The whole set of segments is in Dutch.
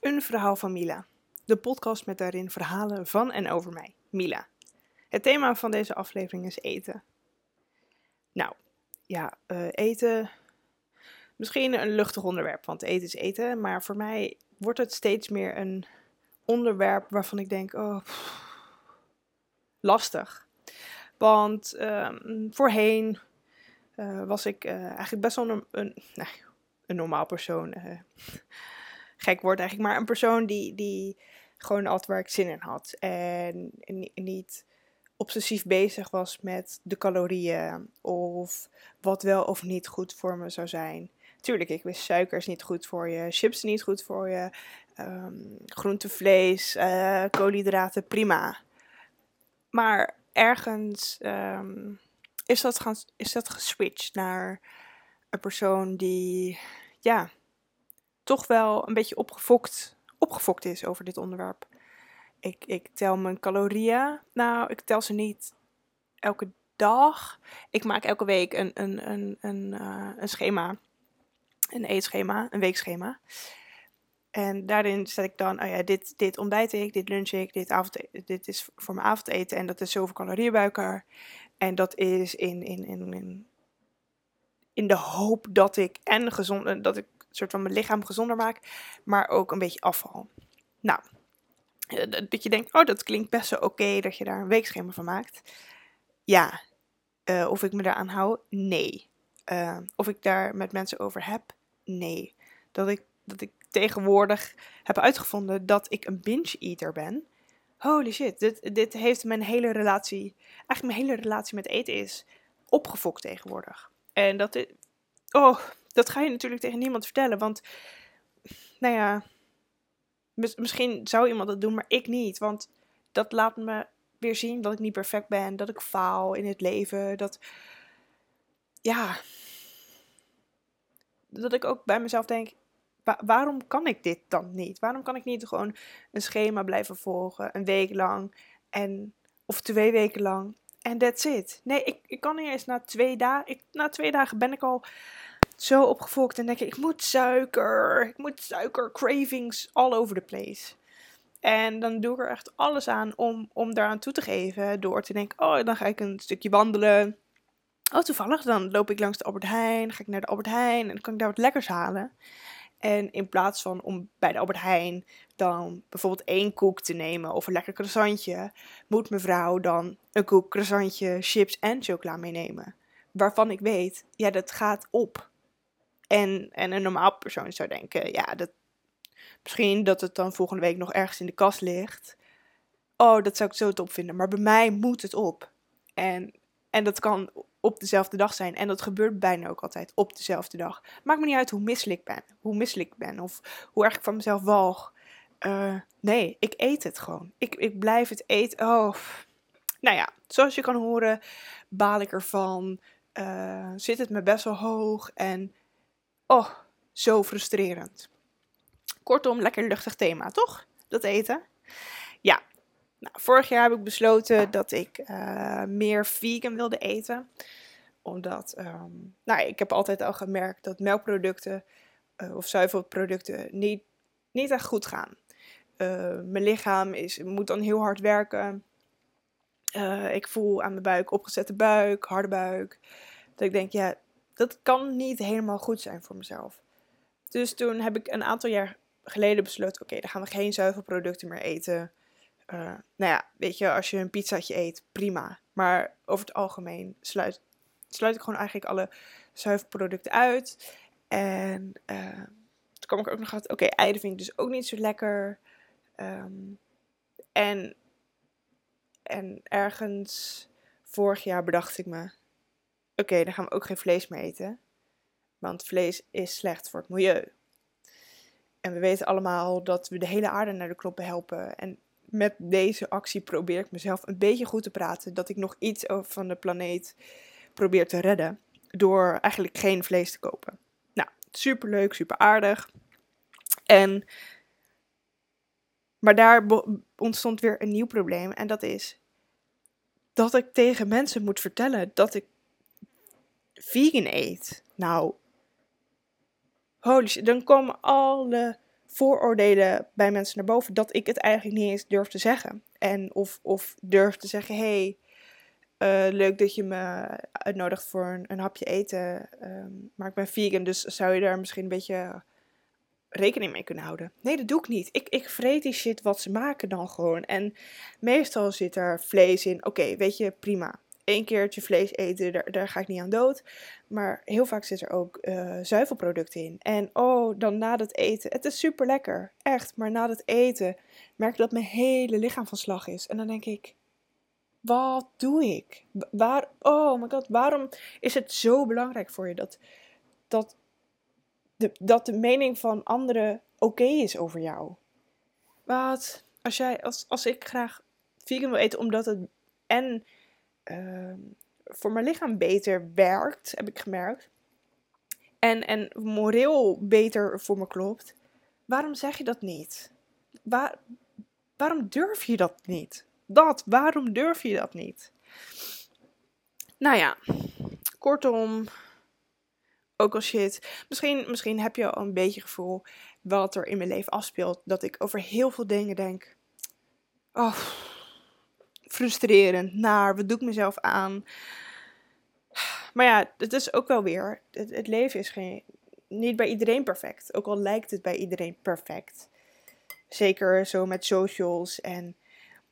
Een verhaal van Mila. De podcast met daarin verhalen van en over mij, Mila. Het thema van deze aflevering is eten. Nou, ja, uh, eten. Misschien een luchtig onderwerp, want eten is eten. Maar voor mij wordt het steeds meer een onderwerp waarvan ik denk: oh, lastig. Want um, voorheen uh, was ik uh, eigenlijk best wel een, een, een normaal persoon. Gek woord eigenlijk, maar een persoon die, die gewoon altijd waar ik zin in had. En, niet obsessief bezig was met de calorieën of wat wel of niet goed voor me zou zijn. Tuurlijk, ik wist suiker niet goed voor je, chips niet goed voor je, um, groente, vlees, uh, koolhydraten, prima. Maar ergens um, is, dat gaan, is dat geswitcht naar een persoon die, ja, toch wel een beetje opgefokt, opgefokt is over dit onderwerp. Ik, ik tel mijn calorieën. Nou, ik tel ze niet elke dag. Ik maak elke week een, een, een, een, uh, een schema. Een eetschema, een weekschema. En daarin zet ik dan, oh ja, dit, dit ontbijt ik, dit lunch ik, dit, avond, dit is voor mijn avondeten en dat is zoveel calorieën bij elkaar. En dat is in, in, in, in, in de hoop dat ik en gezond, dat ik soort van mijn lichaam gezonder maak, maar ook een beetje afval. Nou, eh, dat je denkt, oh, dat klinkt best wel oké dat je daar een weekschema van maakt. Ja. Uh, of ik me daaraan hou? Nee. Uh, of ik daar met mensen over heb? Nee. Dat ik, dat ik tegenwoordig heb uitgevonden dat ik een binge-eater ben. Holy shit, dit, dit heeft mijn hele relatie, eigenlijk mijn hele relatie met eten is opgefokt tegenwoordig. En dat is, oh, dat ga je natuurlijk tegen niemand vertellen, want, nou ja, misschien zou iemand dat doen, maar ik niet. Want dat laat me weer zien dat ik niet perfect ben, dat ik faal in het leven, dat, ja, dat ik ook bij mezelf denk, waarom kan ik dit dan niet? Waarom kan ik niet gewoon een schema blijven volgen, een week lang, en, of twee weken lang, en that's it. Nee, ik, ik kan niet eens na twee dagen, na twee dagen ben ik al zo opgefokt en denk ik, ik moet suiker, ik moet suiker, cravings all over the place. En dan doe ik er echt alles aan om, om daaraan toe te geven. Door te denken, oh, dan ga ik een stukje wandelen. Oh, toevallig, dan loop ik langs de Albert Heijn. Ga ik naar de Albert Heijn en dan kan ik daar wat lekkers halen. En in plaats van om bij de Albert Heijn dan bijvoorbeeld één koek te nemen of een lekker croissantje, moet mevrouw dan een koek, croissantje, chips en chocola meenemen. Waarvan ik weet, ja, dat gaat op. En, en een normaal persoon zou denken, ja, dat, misschien dat het dan volgende week nog ergens in de kast ligt. Oh, dat zou ik zo top vinden. Maar bij mij moet het op. En, en dat kan op dezelfde dag zijn. En dat gebeurt bijna ook altijd op dezelfde dag. Maakt me niet uit hoe misselijk ik ben. Hoe misselijk ik ben. Of hoe erg ik van mezelf walg. Uh, nee, ik eet het gewoon. Ik, ik blijf het eten. Oh. Nou ja, zoals je kan horen, baal ik ervan. Uh, zit het me best wel hoog. En Oh, zo frustrerend. Kortom, lekker luchtig thema, toch? Dat eten. Ja, nou, vorig jaar heb ik besloten dat ik uh, meer vegan wilde eten. Omdat, um, nou, ik heb altijd al gemerkt dat melkproducten uh, of zuivelproducten niet, niet echt goed gaan. Uh, mijn lichaam is, moet dan heel hard werken. ik voel aan mijn buik opgezette buik, harde buik. Dat ik denk, ja, dat kan niet helemaal goed zijn voor mezelf. Dus toen heb ik een aantal jaar geleden besloten: oké, dan gaan we geen zuivelproducten meer eten. Uh, nou ja, weet je, als je een pizzaatje eet, prima. Maar over het algemeen sluit, sluit ik gewoon eigenlijk alle zuivelproducten uit. En uh, toen kwam ik ook nog uit: oké, eieren vind ik dus ook niet zo lekker. Um, en, en ergens vorig jaar bedacht ik me: Oké, dan gaan we ook geen vlees meer eten. Want vlees is slecht voor het milieu. En we weten allemaal dat we de hele aarde naar de kloppen helpen. En met deze actie probeer ik mezelf een beetje goed te praten. Dat ik nog iets van de planeet probeer te redden. Door eigenlijk geen vlees te kopen. Nou, super leuk, super aardig. En. Maar daar ontstond weer een nieuw probleem. En dat is dat ik tegen mensen moet vertellen dat ik vegan eet. Nou, holy shit, dan komen alle vooroordelen bij mensen naar boven dat ik het eigenlijk niet eens durf te zeggen. En of, of durf te zeggen: hey, uh, leuk dat je me uitnodigt voor een, een hapje eten. Um, maar ik ben vegan, dus zou je daar misschien een beetje rekening mee kunnen houden. Nee, dat doe ik niet. Ik, ik vreet die shit wat ze maken dan gewoon. En meestal zit er vlees in. Oké, weet je, prima. Eén keertje vlees eten, daar, ga ik niet aan dood. Maar heel vaak zit er ook uh, zuivelproducten in. En oh, dan na het eten. Het is super lekker. Echt. Maar na het eten merk ik dat mijn hele lichaam van slag is. En dan denk ik. Wat doe ik? Waar, oh god, waarom is het zo belangrijk voor je dat, dat de, dat de mening van anderen oké is over jou. Wat als, jij, als, als ik graag vegan wil eten omdat het en uh, voor mijn lichaam beter werkt, heb ik gemerkt. En, en moreel beter voor me klopt. Waarom zeg je dat niet? Waar, waarom durf je dat niet? Dat, waarom durf je dat niet? Nou ja, kortom, ook al shit. Misschien, misschien heb je al een beetje gevoel wat er in mijn leven afspeelt. Dat ik over heel veel dingen denk. Oh, frustrerend, naar, wat doe ik mezelf aan? Maar ja, het is ook wel weer. Het, leven is geen, niet bij iedereen perfect. Ook al lijkt het bij iedereen perfect. Zeker zo met socials. En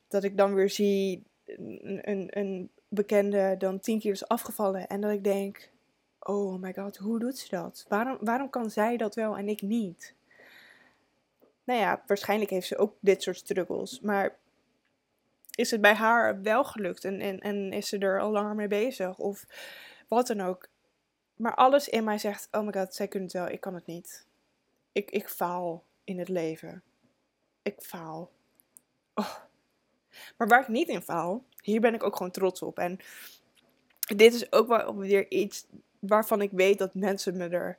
dat ik dan weer zie een, een, een bekende dan tien keer is afgevallen. En dat ik denk, oh my god, hoe doet ze dat? Waarom, waarom kan zij dat wel en ik niet? Nou ja, waarschijnlijk heeft ze ook dit soort struggles. Maar is het bij haar wel gelukt en, en, en is ze er al langer mee bezig? Of wat dan ook. Maar alles in mij zegt: Oh my god, zij kunnen het wel, ik kan het niet. Ik, ik faal in het leven. Ik faal. Oh. Maar waar ik niet in faal, hier ben ik ook gewoon trots op. En dit is ook wel weer iets waarvan ik weet dat mensen me er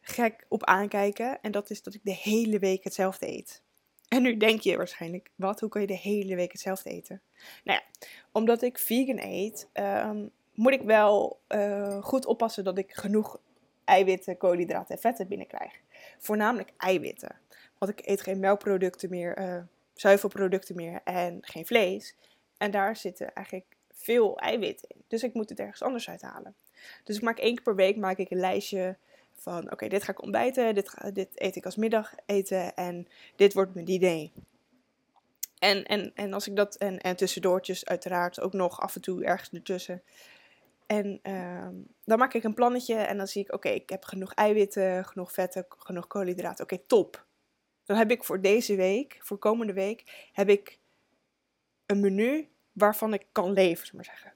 gek op aankijken. En dat is dat ik de hele week hetzelfde eet. En nu denk je waarschijnlijk, wat? Hoe kan je de hele week hetzelfde eten? Nou ja, omdat ik vegan eet, ehm, moet ik wel uh, goed oppassen dat ik genoeg eiwitten, koolhydraten en vetten binnenkrijg. Voornamelijk eiwitten. Want ik eet geen melkproducten meer, uh, zuivelproducten meer en geen vlees. En daar zitten eigenlijk veel eiwitten in. Dus ik moet het ergens anders uithalen. Dus ik maak één keer per week maak ik een lijstje van oké, dit ga ik ontbijten, dit, dit eet ik als middageten en dit wordt mijn diner. En, en, en als ik dat, en, en tussendoortjes uiteraard ook nog af en toe ergens ertussen. En uh, dan maak ik een plannetje en dan zie ik, oké, ik heb genoeg eiwitten, genoeg vetten, genoeg koolhydraten. Oké, top. Dan heb ik voor deze week, voor komende week, heb ik een menu waarvan ik kan leven, zullen maar zeggen.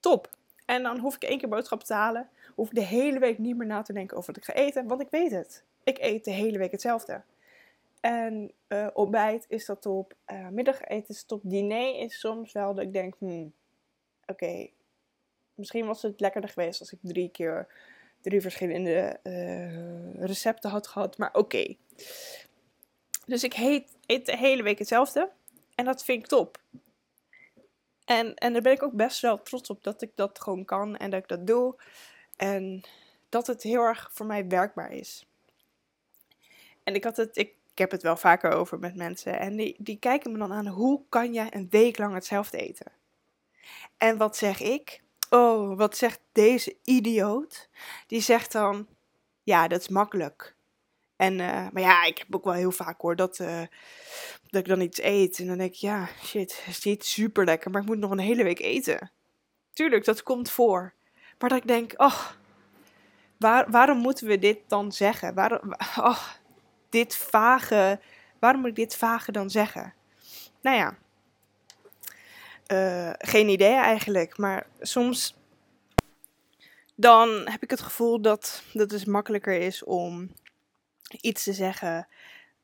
Top. En dan hoef ik één keer boodschappen te halen. Hoef de hele week niet meer na te denken over wat ik ga eten, want ik weet het. Ik eet de hele week hetzelfde. En uh, ontbijt is dat top. Uh, middageten is top. Diner is soms wel dat ik denk, hmm, oké, misschien was het lekkerder geweest als ik drie keer drie verschillende uh, recepten had gehad. Maar oké. Dus ik eet de hele week hetzelfde. En dat vind ik top. En, en daar ben ik ook best wel trots op dat ik dat gewoon kan en dat ik dat doe. En dat het heel erg voor mij werkbaar is. En ik, had het, ik, heb het wel vaker over met mensen. En die, die kijken me dan aan, hoe kan jij een week lang hetzelfde eten? En wat zeg ik? Oh, wat zegt deze idioot? Die zegt dan, ja, dat is makkelijk. En, uh, maar ja, ik heb ook wel heel vaak hoor dat, uh, dat ik dan iets eet. En dan denk ik, ja, shit, het is super lekker, maar ik moet nog een hele week eten. Tuurlijk, dat komt voor. Maar dat ik denk, oh, waar, waarom moeten we dit dan zeggen? Waarom, oh, dit vage, waarom moet ik dit vage dan zeggen? Nou ja, uh, geen idee eigenlijk. Maar soms dan heb ik het gevoel dat, dat het makkelijker is om iets te zeggen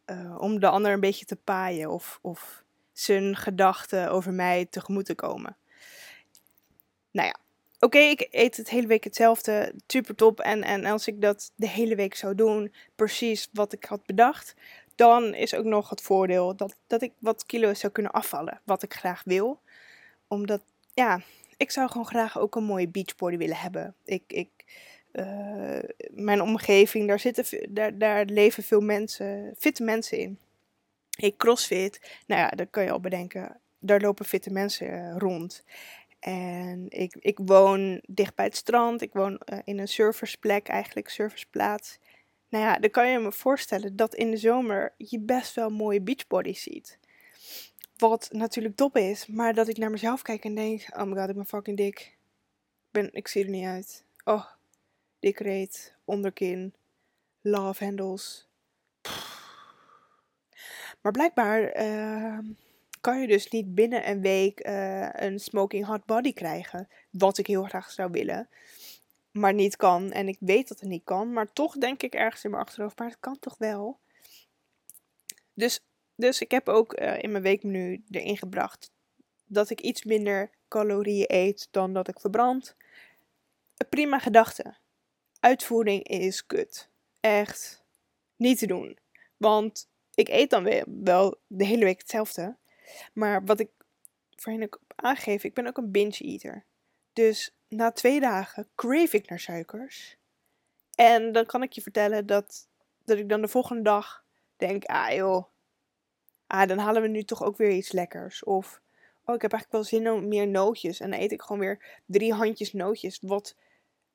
uh, om de ander een beetje te paaien of, of zijn gedachten over mij tegemoet te komen. Nou ja, oké, ik eet het hele week hetzelfde, super top. En, en als ik dat de hele week zou doen, precies wat ik had bedacht, dan is ook nog het voordeel dat, dat ik wat kilo's zou kunnen afvallen, wat ik graag wil. Omdat, ja, ik zou gewoon graag ook een mooie beachbody willen hebben. Ik, ik eh, mijn omgeving, daar, zitten, daar, daar leven veel mensen, fitte mensen in. Ik crossfit, nou ja, dat kan je al bedenken. Daar lopen fitte mensen eh, rond. En ik, ik woon dicht bij het strand. Ik woon uh, in een surfersplek, eigenlijk surfersplaats. Nou ja, dan kan je me voorstellen dat in de zomer je best wel mooie beachbodies ziet. Wat natuurlijk top is, maar dat ik naar mezelf kijk en denk: oh my god, ik ben fucking dik. Ik, ben, ik zie er niet uit. Oh, dik reet, onderkin, love handles. Maar blijkbaar uh, kan je dus niet binnen een week uh, een smoking hot body krijgen. Wat ik heel graag zou willen. Maar niet kan. En ik weet dat het niet kan. Maar toch denk ik ergens in mijn achterhoofd. Maar het kan toch wel. Dus, dus ik heb ook uh, in mijn weekmenu erin gebracht. Dat ik iets minder calorieën eet dan dat ik verbrand. Een prima gedachte. Uitvoering is kut. Echt niet te doen. Want ik eet dan weer wel de hele week hetzelfde. Maar wat ik voorheen ook aangeef, ik ben ook een binge eater. Dus na twee dagen crave ik naar suikers. En dan kan ik je vertellen dat, dat ik dan de volgende dag denk, ah joh, ah, dan halen we nu toch ook weer iets lekkers. Of, oh ik heb eigenlijk wel zin om meer nootjes. En dan eet ik gewoon weer drie handjes nootjes. Wat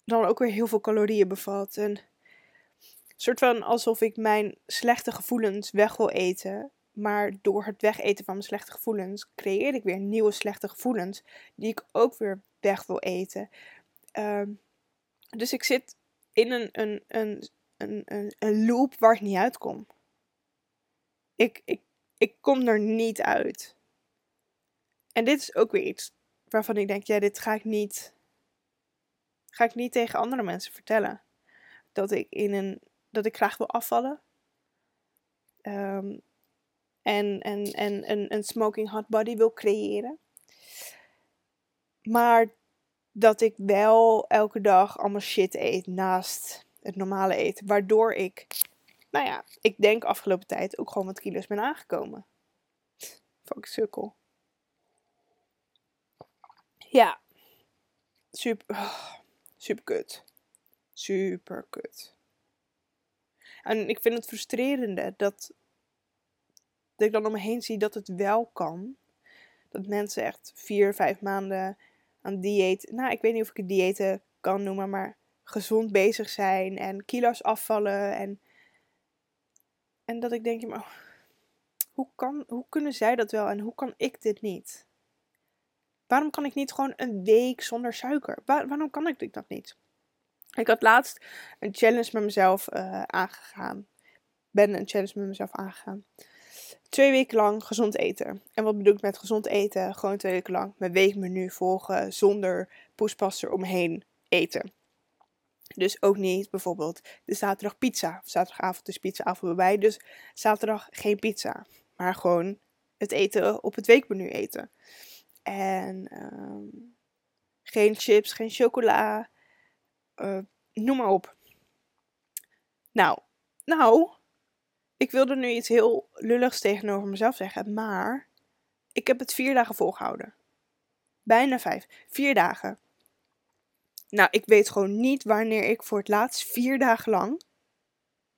dan ook weer heel veel calorieën bevat. En soort van alsof ik mijn slechte gevoelens weg wil eten. Maar door het wegeten van mijn slechte gevoelens creëer ik weer nieuwe slechte gevoelens. Die ik ook weer weg wil eten. Uh, dus ik zit in een, een, een, een, een, een loop waar ik niet uitkom. Ik, ik, ik kom er niet uit. En dit is ook weer iets waarvan ik denk, ja, dit ga ik niet, ga ik niet tegen andere mensen vertellen. Dat ik in een dat ik graag wil afvallen. Um, en en, en een, een smoking hot body wil creëren. Maar dat ik wel elke dag allemaal shit eet naast het normale eten. Waardoor ik, nou ja, ik denk afgelopen tijd ook gewoon wat kilo's ben aangekomen. Fuck sukkel. Ja. Super, super kut. Super kut. En ik vind het frustrerende dat, dat ik dan om me heen zie dat het wel kan. Dat mensen echt vier, vijf maanden aan dieet. Nou, ik weet niet of ik het diëten kan noemen, maar gezond bezig zijn en kilo's afvallen. En, en dat ik denk, maar hoe, kan, hoe kunnen zij dat wel en hoe kan ik dit niet? Waarom kan ik niet gewoon een week zonder suiker? waarom kan ik dat niet? Ik had laatst een challenge met mezelf uh, aangegaan. Ben een challenge met mezelf aangegaan. Twee weken lang gezond eten. En wat bedoel ik met gezond eten? Gewoon twee weken lang mijn weekmenu volgen zonder poespas omheen eten. Dus ook niet bijvoorbeeld de zaterdag pizza. Zaterdagavond is pizzaavond bij mij. Dus zaterdag geen pizza. Maar gewoon het eten op het weekmenu eten. En um, geen chips, geen chocola. Uh, noem maar op. Nou, nou, ik wilde nu iets heel lulligs tegenover mezelf zeggen, maar ik heb het vier dagen volgehouden. Bijna vijf. Vier dagen. Nou, ik weet gewoon niet wanneer ik voor het laatst vier dagen lang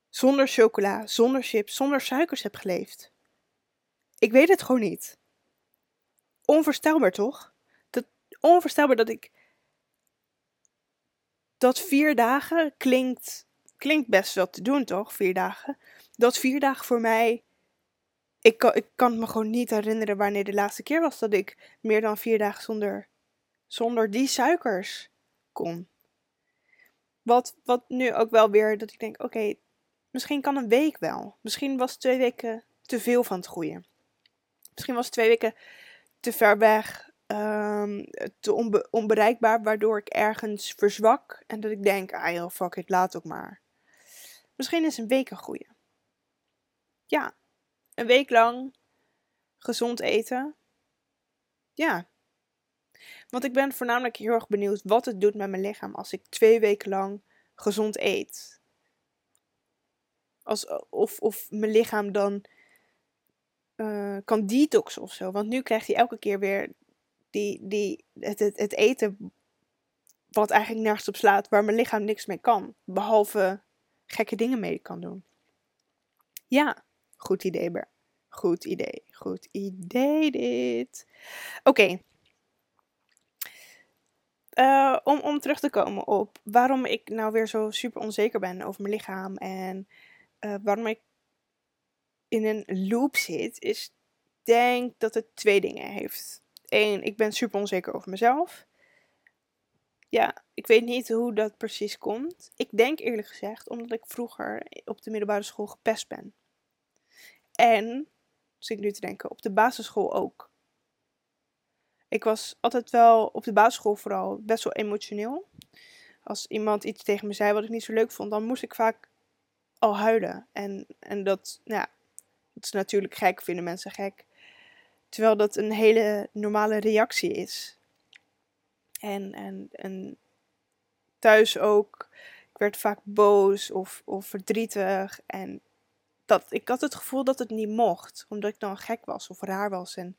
zonder chocola, zonder chips, zonder suikers heb geleefd. Ik weet het gewoon niet. Onvoorstelbaar toch? Dat, onvoorstelbaar dat ik dat vier dagen klinkt, klinkt best wel te doen, toch? Vier dagen. Dat vier dagen voor mij. Ik kan, ik kan me gewoon niet herinneren wanneer de laatste keer was dat ik meer dan vier dagen zonder, zonder die suikers kon. Wat, wat nu ook wel weer dat ik denk: oké, misschien kan een week wel. Misschien was twee weken te veel van het groeien. Misschien was twee weken te ver weg um, te onbe onbereikbaar, waardoor ik ergens verzwak en dat ik denk, ah fuck it, laat ook maar. Misschien is een week een goeie. Ja, een week lang gezond eten. Ja. Want ik ben voornamelijk heel erg benieuwd wat het doet met mijn lichaam als ik twee weken lang gezond eet. Als, of, of mijn lichaam dan uh, kan detoxen of zo. Want nu krijgt hij elke keer weer die, die, het, het, het eten wat eigenlijk nergens op slaat, waar mijn lichaam niks mee kan. Behalve gekke dingen mee kan doen. Ja, goed idee, Ber. Goed idee, goed idee dit. Oké. Eh, om, om terug te komen op waarom ik nou weer zo super onzeker ben over mijn lichaam en uh, waarom ik in een loop zit, is denk dat het twee dingen heeft. Eén, ik ben super onzeker over mezelf. Ja, ik weet niet hoe dat precies komt. Ik denk eerlijk gezegd omdat ik vroeger op de middelbare school gepest ben. En, zit ik nu te denken, op de basisschool ook. Ik was altijd wel op de basisschool vooral best wel emotioneel. Als iemand iets tegen me zei wat ik niet zo leuk vond, dan moest ik vaak al huilen. En, en dat, ja, dat is natuurlijk gek, vinden mensen gek. Terwijl dat een hele normale reactie is. En, en, en thuis ook. Ik werd vaak boos of, of verdrietig. En dat, ik had het gevoel dat het niet mocht. Omdat ik dan gek was of raar was. En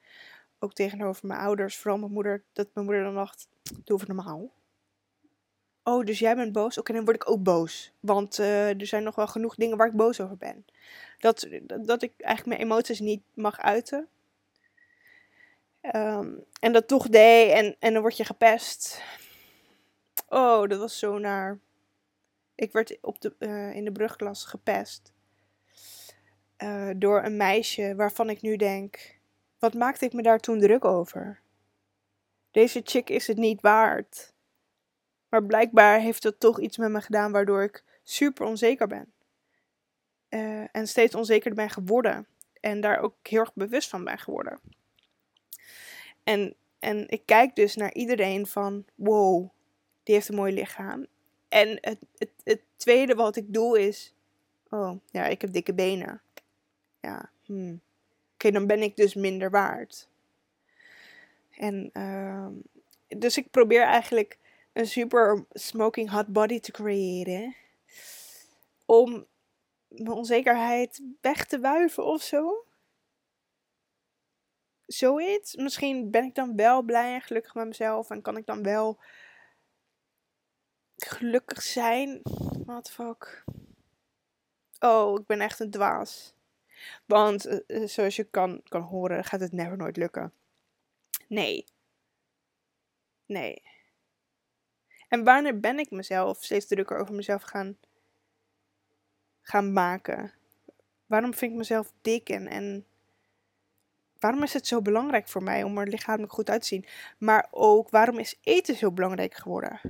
ook tegenover mijn ouders, vooral mijn moeder, dat mijn moeder dan dacht: Doe even normaal. Oh, dus jij bent boos? Oké, dan word ik ook boos. Want uh, er zijn nog wel genoeg dingen waar ik boos over ben. Dat, dat ik eigenlijk mijn emoties niet mag uiten. Um, en dat toch deed en, en dan word je gepest. Oh, dat was zo naar. Ik werd op de, uh, in de brugklas gepest. Uh, door een meisje waarvan ik nu denk: wat maakte ik me daar toen druk over? Deze chick is het niet waard. Maar blijkbaar heeft dat toch iets met me gedaan waardoor ik super onzeker ben. Uh, en steeds onzekerder ben geworden. En daar ook heel erg bewust van ben geworden. En, en ik kijk dus naar iedereen van, wow, die heeft een mooi lichaam. En het, het, het tweede wat ik doe is, oh, ja, ik heb dikke benen. Ja, hmm. oké, dan ben ik dus minder waard. En uh, dus ik probeer eigenlijk een super smoking hot body te creëren. Om mijn onzekerheid weg te wuiven of zo zoiets. Misschien ben ik dan wel blij en gelukkig met mezelf. En kan ik dan wel gelukkig zijn. What fuck. Oh, ik ben echt een dwaas. Want uh, zoals je kan, kan horen, gaat het never nooit lukken. Nee. Nee. En wanneer ben ik mezelf steeds drukker over mezelf gaan, gaan maken? Waarom vind ik mezelf dik en, en waarom is het zo belangrijk voor mij om er lichamelijk goed uit te zien? Maar ook, waarom is eten zo belangrijk geworden?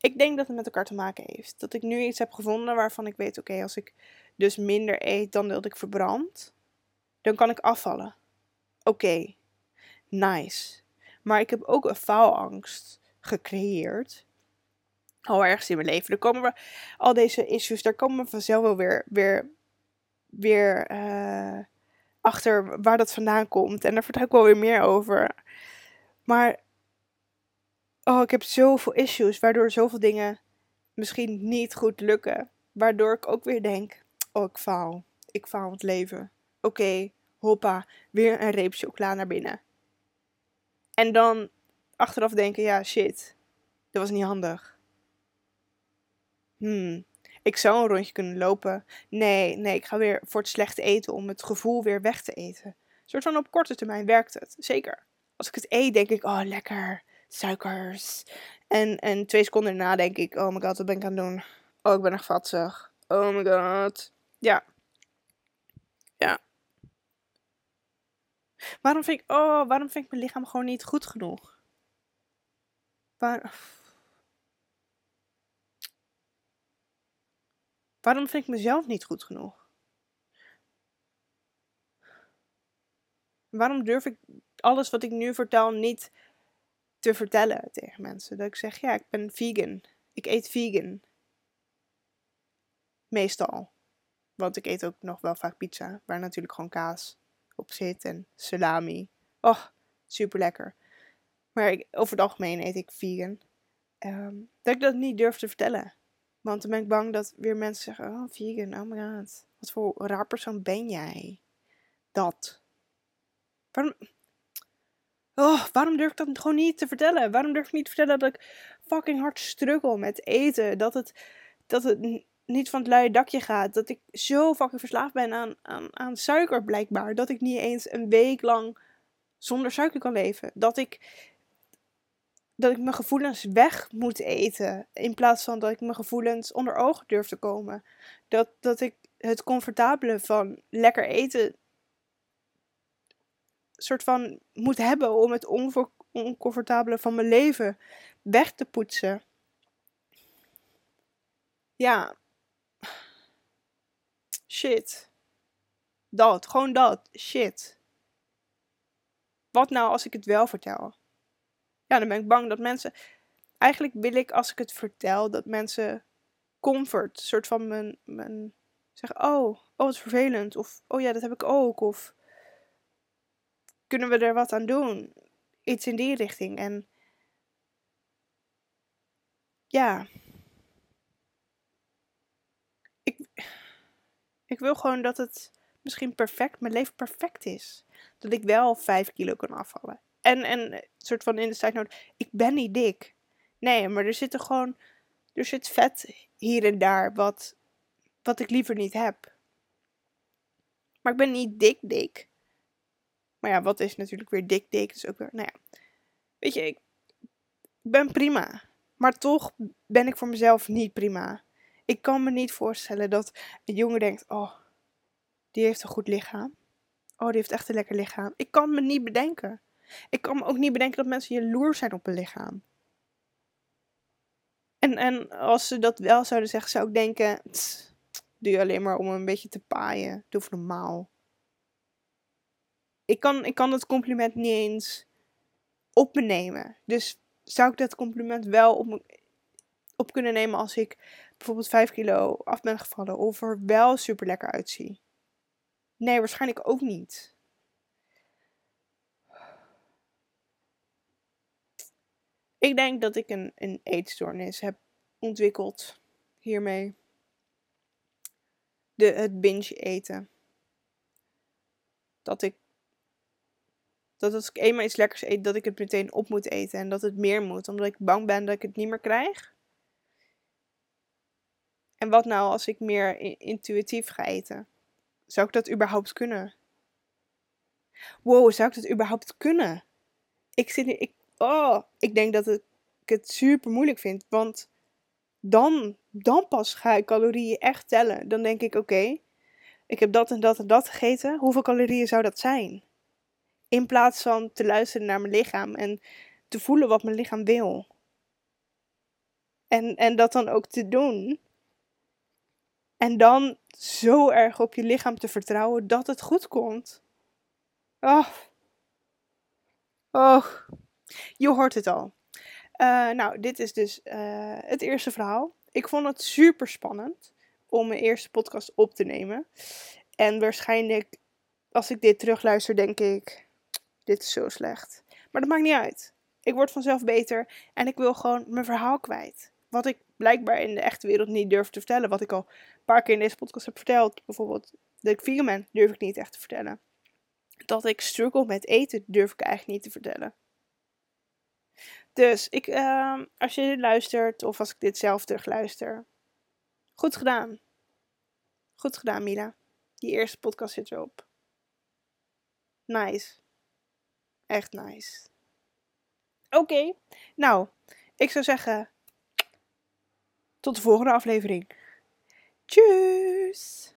Ik denk dat het met elkaar te maken heeft. Dat ik nu iets heb gevonden waarvan ik weet, oké, als ik dus minder eet dan dat ik verbrand, dan kan ik afvallen. Oké, nice. Maar ik heb ook een faalangst gecreëerd. Al ergens in mijn leven. Er komen we, al deze issues, daar komen we vanzelf wel weer, weer, weer uh, achter waar dat vandaan komt. En daar vertel ik wel weer meer over. Maar oh, ik heb zoveel issues waardoor zoveel dingen misschien niet goed lukken. Waardoor ik ook weer denk: oh, ik faal. Ik faal het leven. Oké, hoppa, weer een reep chocola naar binnen. En dan achteraf denken: ja, shit, dat was niet handig. Hmm, ik zou een rondje kunnen lopen. Nee, nee, ik ga weer voor het slechte eten om het gevoel weer weg te eten. Een soort van op korte termijn werkt het. Zeker. Als ik het eet, denk ik, oh lekker, suikers. En, en twee seconden daarna denk ik, oh my god, wat ben ik aan het doen? Oh, ik ben echt vatzig. Oh my god. Ja. Ja. Waarom vind ik, oh, waarom vind ik mijn lichaam gewoon niet goed genoeg? Waar... Waarom vind ik mezelf niet goed genoeg? Waarom durf ik alles wat ik nu vertel niet te vertellen tegen mensen? Dat ik zeg, ja, ik ben vegan. Ik eet vegan. Meestal. Want ik eet ook nog wel vaak pizza, waar natuurlijk gewoon kaas op zit en salami. Oh, super lekker. Maar over het algemeen eet ik vegan. Um, dat ik dat niet durf te vertellen. Want dan ben ik bang dat weer mensen zeggen: Oh, vegan, oh my god. Wat voor raar persoon ben jij? Dat. Waarom. Oh, waarom durf ik dat gewoon niet te vertellen? Waarom durf ik niet te vertellen dat ik fucking hard struggle met eten? Dat het, dat het niet van het luie dakje gaat. Dat ik zo fucking verslaafd ben aan, aan, aan suiker blijkbaar. Dat ik niet eens een week lang zonder suiker kan leven. Dat ik, dat ik mijn gevoelens weg moet eten. In plaats van dat ik mijn gevoelens onder ogen durf te komen. Dat, dat ik het comfortabele van lekker eten soort van moet hebben om het oncomfortabele van mijn leven weg te poetsen. Ja. Shit. Dat, gewoon dat. Shit. Wat nou als ik het wel vertel? Ja, dan ben ik bang dat mensen. Eigenlijk wil ik als ik het vertel dat mensen comfort, soort van mijn, mijn zeggen: Oh, oh, wat vervelend. Of oh ja, dat heb ik ook. Of kunnen we er wat aan doen? Iets in die richting. En ja. Ik, ik wil gewoon dat het misschien perfect, mijn leven perfect is. Dat ik wel 5 kilo kan afvallen. En, en soort van in de note, ik ben niet dik. Nee, maar er zit er gewoon, er zit vet hier en daar wat, wat ik liever niet heb. Maar ik ben niet dik dik. Maar ja, wat is natuurlijk weer dik dik. Dus ook weer, nou ja. Weet je, ik ben prima. Maar toch ben ik voor mezelf niet prima. Ik kan me niet voorstellen dat een jongen denkt, oh, die heeft een goed lichaam. Oh, die heeft echt een lekker lichaam. Ik kan me niet bedenken. Ik kan me ook niet bedenken dat mensen jaloers zijn op een lichaam. En, en als ze dat wel zouden zeggen, zou ik denken: doe je alleen maar om een beetje te paaien. Doe even normaal. Ik kan, ik kan dat compliment niet eens op me nemen. Dus zou ik dat compliment wel op, op kunnen nemen als ik bijvoorbeeld 5 kilo af ben gevallen of er wel super lekker uitzie? Nee, waarschijnlijk ook niet. Ik denk dat ik een, een eetstoornis heb ontwikkeld hiermee. De, het binge eten. Dat ik dat als ik eenmaal iets lekkers eet, dat ik het meteen op moet eten. En dat het meer moet, omdat ik bang ben dat ik het niet meer krijg. En wat nou als ik meer intuïtief ga eten? Zou ik dat überhaupt kunnen? Wow, zou ik dat überhaupt kunnen? Ik zit ik, oh, ik denk dat ik het super moeilijk vind, want dan, dan pas ga ik calorieën echt tellen. Dan denk ik, oké, ik heb dat en dat en dat gegeten. Hoeveel calorieën zou dat zijn? In plaats van te luisteren naar mijn lichaam en te voelen wat mijn lichaam wil. En, en dat dan ook te doen. En dan zo erg op je lichaam te vertrouwen dat het goed komt. Oh. Oh. Je hoort het al. Uh, nou, dit is dus uh, het eerste verhaal. Ik vond het super spannend om mijn eerste podcast op te nemen. En waarschijnlijk, als ik dit terugluister, denk ik: dit is zo slecht. Maar dat maakt niet uit. Ik word vanzelf beter en ik wil gewoon mijn verhaal kwijt. Wat ik blijkbaar in de echte wereld niet durf te vertellen. Wat ik al een paar keer in deze podcast heb verteld. Bijvoorbeeld dat ik vegan ben, durf ik niet echt te vertellen. Dat ik struggle met eten, durf ik eigenlijk niet te vertellen. Dus ik, uh, als je dit luistert of als ik dit zelf terugluister. Goed gedaan. Goed gedaan, Mila. Die eerste podcast zit erop. Nice. Echt nice. Oké, nou, ik zou zeggen, tot de volgende aflevering. Tjus!